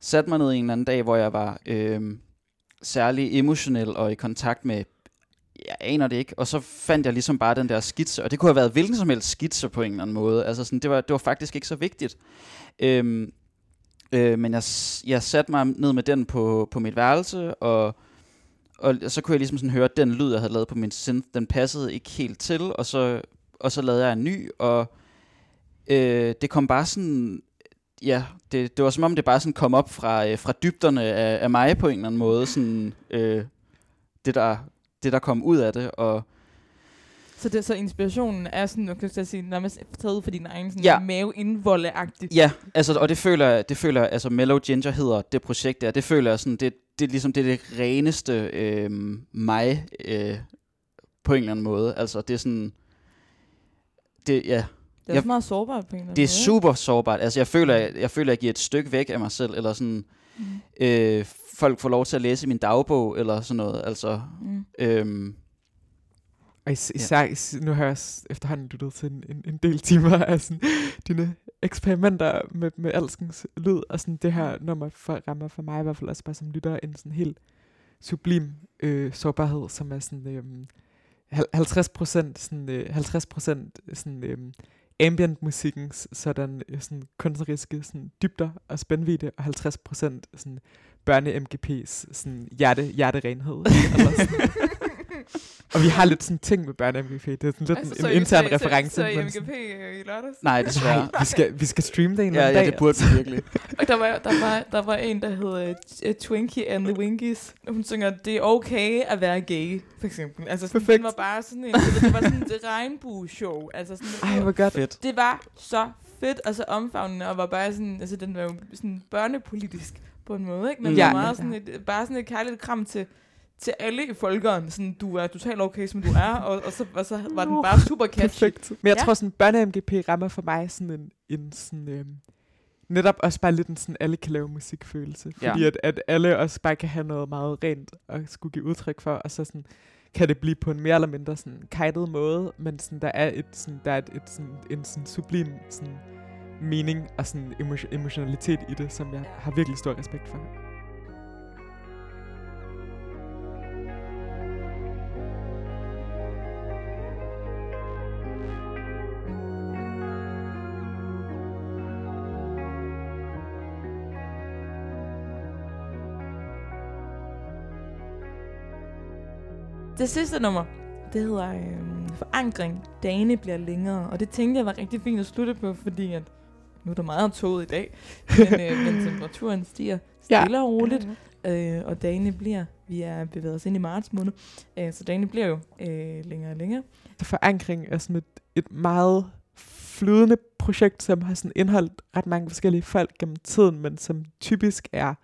satte mig ned en eller anden dag, hvor jeg var øh, særlig emotionel og i kontakt med, jeg aner det ikke, og så fandt jeg ligesom bare den der skitse, og det kunne have været hvilken som helst skitse på en eller anden måde, altså sådan, det var, det var faktisk ikke så vigtigt. Øhm, øh, men jeg, jeg satte mig ned med den på, på mit værelse, og, og så kunne jeg ligesom sådan høre, at den lyd, jeg havde lavet på min synth, den passede ikke helt til, og så, og så lavede jeg en ny, og øh, det kom bare sådan, ja, det, det var som om det bare sådan kom op fra, øh, fra dybderne af, af mig på en eller anden måde, sådan, øh, det, der, det der kom ud af det, og så, det, så inspirationen er sådan, nu kan jeg sige, nærmest taget ud for din egen sådan Ja. ja. mave indvolde-agtigt. Ja, altså, og det føler jeg, det føler jeg, altså Mellow Ginger hedder det projekt der, det føler jeg sådan, det, det er ligesom det, er det reneste øh, mig øh, på en eller anden måde. Altså det er sådan, det, ja, Det er Jeg- også meget sårbart på en eller anden det er måde. super sårbart. Altså jeg føler, jeg, jeg føler, jeg giver et stykke væk af mig selv, eller sådan, Mm. øh, folk får lov til at læse min dagbog, eller sådan noget. Altså, Mm. øhm, Og is- især, is- nu har jeg også efterhånden lyttet til en, en, en del timer af sådan, dine eksperimenter med, med alskens lyd, og sådan det her nummer for, rammer for mig i hvert fald også bare som lytter en sådan helt sublim øh, sårbarhed, som er sådan øh, 50 procent sådan, øh, 50% sådan, øh, ambient musikkens sådan, øh, sådan kunstneriske sådan, dybder og spændvidde, og 50 procent sådan børne-MGP's sådan hjerte, hjerterenhed. eller sådan. Og vi har lidt sådan ting med børne-MGP. Det er sådan lidt altså, en, en intern reference. Så, så, men så sådan- MGP øh, i lørdags. nej, desværre. Nej, vi skal, vi skal streame det en ja, anden ja, dag. det burde vi virkelig. Og der var, der var, der var en, der hed uh, Twinkie and the Winkies. Hun synger, det er okay at være gay, for eksempel. Altså, sådan, Perfekt. det var bare sådan en, det, var sådan et regnbue-show. Altså, sådan, Ej, hvor godt. Fedt. det var så fedt og så omfavnende, og var bare sådan, altså den var jo sådan børnepolitisk på en måde, ikke? Men ja, Ja. var meget sådan et, bare sådan et kærligt kram til, til alle i folkeren. Sådan, du er totalt okay, som du er, og, og, så, og så var den bare super catchy. Perfekt. Men jeg Ja. tror sådan, børne-MGP rammer for mig sådan en, en sådan, øhm, netop også bare lidt en sådan, alle kan lave musikfølelse. Ja. Fordi at, at alle også bare kan have noget meget rent og skulle give udtryk for, og så sådan, kan det blive på en mere eller mindre sådan kajtet måde, men sådan, der er, et, sådan, der er et, et, sådan, en sådan sublim sådan, mening og sådan emo- emotionalitet i det, som jeg har virkelig stor respekt for. Det sidste nummer, det hedder øh, Forankring. Dagene bliver længere, og det tænkte jeg var rigtig fint at slutte på, fordi at nu er der meget toget i dag, men, øh, men temperaturen stiger Ja. stille og roligt, øh, og dagene bliver, vi er bevæget os ind i marts måned, øh, så dagene bliver jo øh, længere og længere. Forankring er sådan et, et meget flydende projekt, som har sådan indholdt ret mange forskellige folk gennem tiden, men som typisk er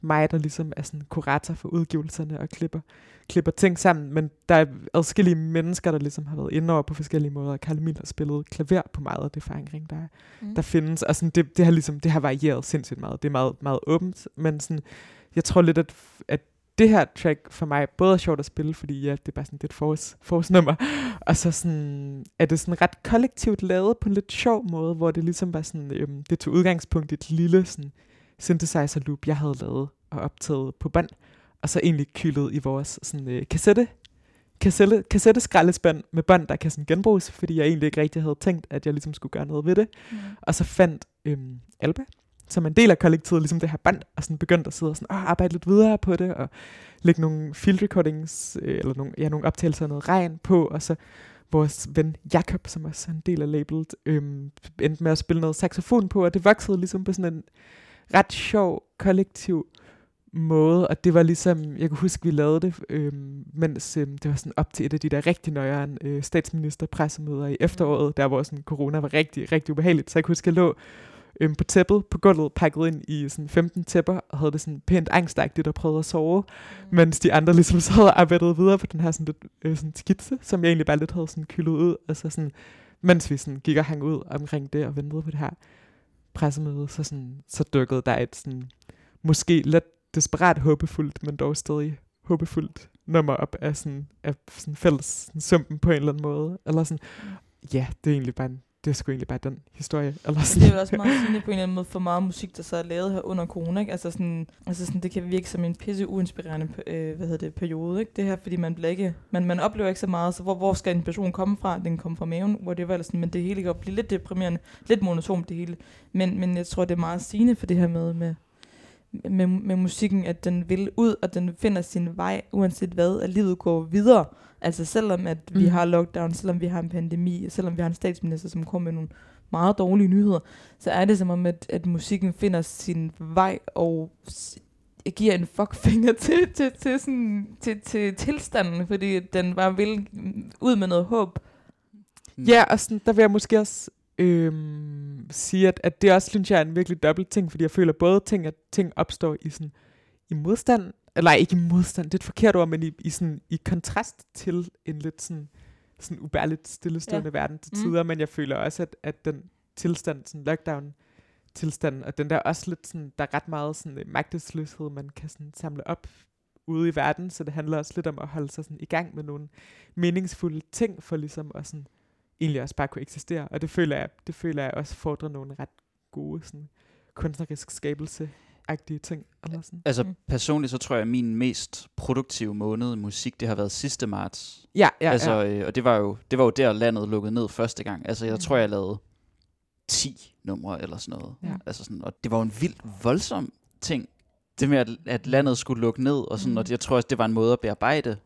mig, der ligesom er sådan kurator for udgivelserne og klipper, klipper ting sammen. Men der er adskillige mennesker, der ligesom har været inde over på forskellige måder. Karl Emil har spillet klaver på meget af det forankring, der, er Mm. der findes. Og sådan, det, det, har ligesom, det har varieret sindssygt meget. Det er meget, meget åbent, men sådan, jeg tror lidt, at, at det her track for mig både er sjovt at spille, fordi ja, det er bare sådan det et forårs, forårsnummer, og så sådan, er det sådan ret kollektivt lavet på en lidt sjov måde, hvor det ligesom var sådan, øhm, det tog udgangspunkt i et lille sådan, synthesizer loop, jeg havde lavet og optaget på bånd, og så egentlig kylet i vores sådan, øh, kassette, kassette, kassetteskraldespand med bånd, der kan sådan genbruges, fordi jeg egentlig ikke rigtig havde tænkt, at jeg ligesom skulle gøre noget ved det. Mm. Og så fandt øhm, Alba, som en del af kollektivet, ligesom det her band, og sådan begyndte at sidde og sådan, Åh, arbejde lidt videre på det, og lægge nogle field recordings, øh, eller nogle, ja, nogle optagelser af noget regn på, og så vores ven Jakob, som også er en del af labelet, øhm, endte med at spille noget saxofon på, og det voksede ligesom på sådan en ret sjov, kollektiv måde, og det var ligesom, jeg kan huske, vi lavede det, øhm, mens øhm, det var sådan op til et af de der rigtig nøjere øh, statsministerpressemøder i efteråret, der hvor sådan corona var rigtig, rigtig ubehageligt, så jeg kan huske, at jeg lå øhm, på tæppet på gulvet, pakket ind i sådan 15 tæpper, og havde det sådan pænt angstagtigt og prøvede at sove, mm. mens de andre ligesom sad og arbejdede videre på den her sådan, lidt, øh, sådan skitse, som jeg egentlig bare lidt havde sådan kyldet ud, altså sådan, mens vi sådan gik og hang ud omkring det og ventede på det her pressemøde, så, sådan, så dukkede der et sådan, måske lidt desperat håbefuldt, men dog stadig håbefuldt nummer op af sådan, af sådan fælles sådan sumpen på en eller anden måde. Eller sådan, ja, det er egentlig bare en, det er sgu egentlig bare den historie. Eller sådan. Det er jo også meget sigende på en eller anden måde for meget musik, der så er lavet her under corona. Ikke? Altså sådan, altså sådan, det kan virke som en pisse uinspirerende øh, hvad hedder det, periode. Ikke? Det her, fordi man bliver ikke, man, man oplever ikke så meget, så hvor, hvor skal en person komme fra? Den kommer fra maven, hvor det var sådan, men det hele kan blive lidt deprimerende, lidt monotont det hele. Men, men jeg tror, det er meget sigende for det her med, med, med, med musikken, at den vil ud, og den finder sin vej, uanset hvad, at livet går videre. Altså selvom at vi Mm. har lockdown, selvom vi har en pandemi, og selvom vi har en statsminister, som kommer med nogle meget dårlige nyheder, så er det som om, at, at musikken finder sin vej og giver en fuckfinger til, til, til, sådan, til, til tilstanden, fordi den bare vil ud med noget håb. Ja, og sådan, der vil jeg måske også øhm, sige, at, at det også, synes jeg, er en virkelig dobbelt ting, fordi jeg føler både ting, at ting opstår i sådan i modstand, eller ikke i modstand, det er et forkert ord, men i, i, sådan, i kontrast til en lidt sådan, sådan ubærligt stillestående ja. verden til Mm. tider, men jeg føler også, at, at den tilstand, sådan lockdown tilstand, og den der også lidt sådan, der er ret meget sådan øh, magtesløshed, man kan sådan samle op ude i verden, så det handler også lidt om at holde sig sådan i gang med nogle meningsfulde ting, for ligesom at sådan, egentlig også bare kunne eksistere. Og det føler jeg, det føler jeg også fordrer nogle ret gode sådan, kunstnerisk skabelse agtige ting. Eller sådan. Altså Mm. personligt, så tror jeg, at min mest produktive måned i musik, det har været sidste marts. Ja, ja, altså, ja. øh, og det var, jo, det var jo der, landet lukkede ned første gang. Altså, jeg Mm. tror, jeg lavede 10 numre eller sådan noget. Ja. Altså sådan, og det var jo en vildt voldsom ting. Det med, at, at landet skulle lukke ned, og sådan, Mm. og jeg tror også, det var en måde at bearbejde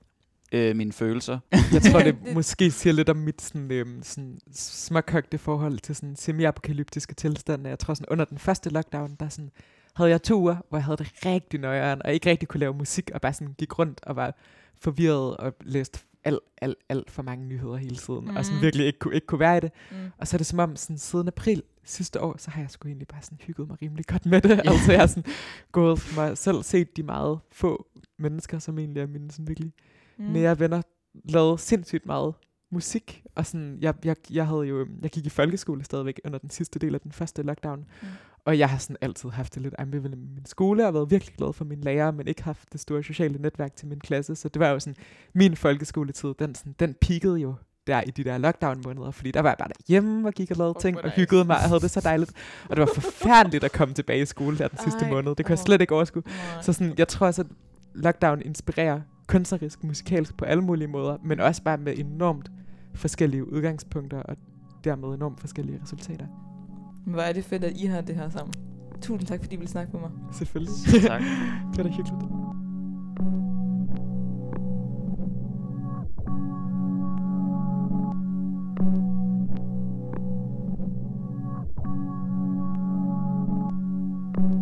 øh, mine følelser. Jeg tror, det måske siger lidt om mit sådan, øhm, sådan småkogte forhold til sådan semi-apokalyptiske tilstande. Jeg tror sådan, under den første lockdown, der sådan, havde jeg to uger, hvor jeg havde det rigtig nøjeren, og ikke rigtig kunne lave musik, og bare sådan gik rundt og var forvirret og læste alt, alt, alt for mange nyheder hele tiden, mm. og sådan Mhm. virkelig ikke kunne, ikke kunne være i det. Mm. Og så er det som om, sådan, siden april sidste år, så har jeg sgu egentlig bare sådan hygget mig rimelig godt med det. altså jeg har sådan gået for mig selv, set de meget få mennesker, som egentlig er mine sådan virkelig Mm. nære venner, lavet sindssygt meget musik. Og sådan, jeg, jeg, jeg, havde jo, jeg gik i folkeskole stadigvæk under den sidste del af den første lockdown. Mm. Og jeg har sådan altid haft det lidt ambivalent med min skole, og været virkelig glad for mine lærere, men ikke haft det store sociale netværk til min klasse. Så det var jo sådan, min folkeskoletid, den, sådan, den peakede jo der i de der lockdown-måneder, fordi der var jeg bare derhjemme og gik og lavede ting og nice. hyggede mig og havde det så dejligt. Og det var forfærdeligt at komme tilbage i skole der den sidste Ej, måned. Det kunne jeg slet ikke overskue. Nej. Så sådan, jeg tror også, at lockdown inspirerer kunstnerisk, musikalsk på alle mulige måder, men også bare med enormt forskellige udgangspunkter og dermed enormt forskellige resultater. Men Hvor er det fedt, at I har det her sammen. Tusind tak, fordi I ville snakke med mig. Selvfølgelig. tak. det er da hyggeligt. Thank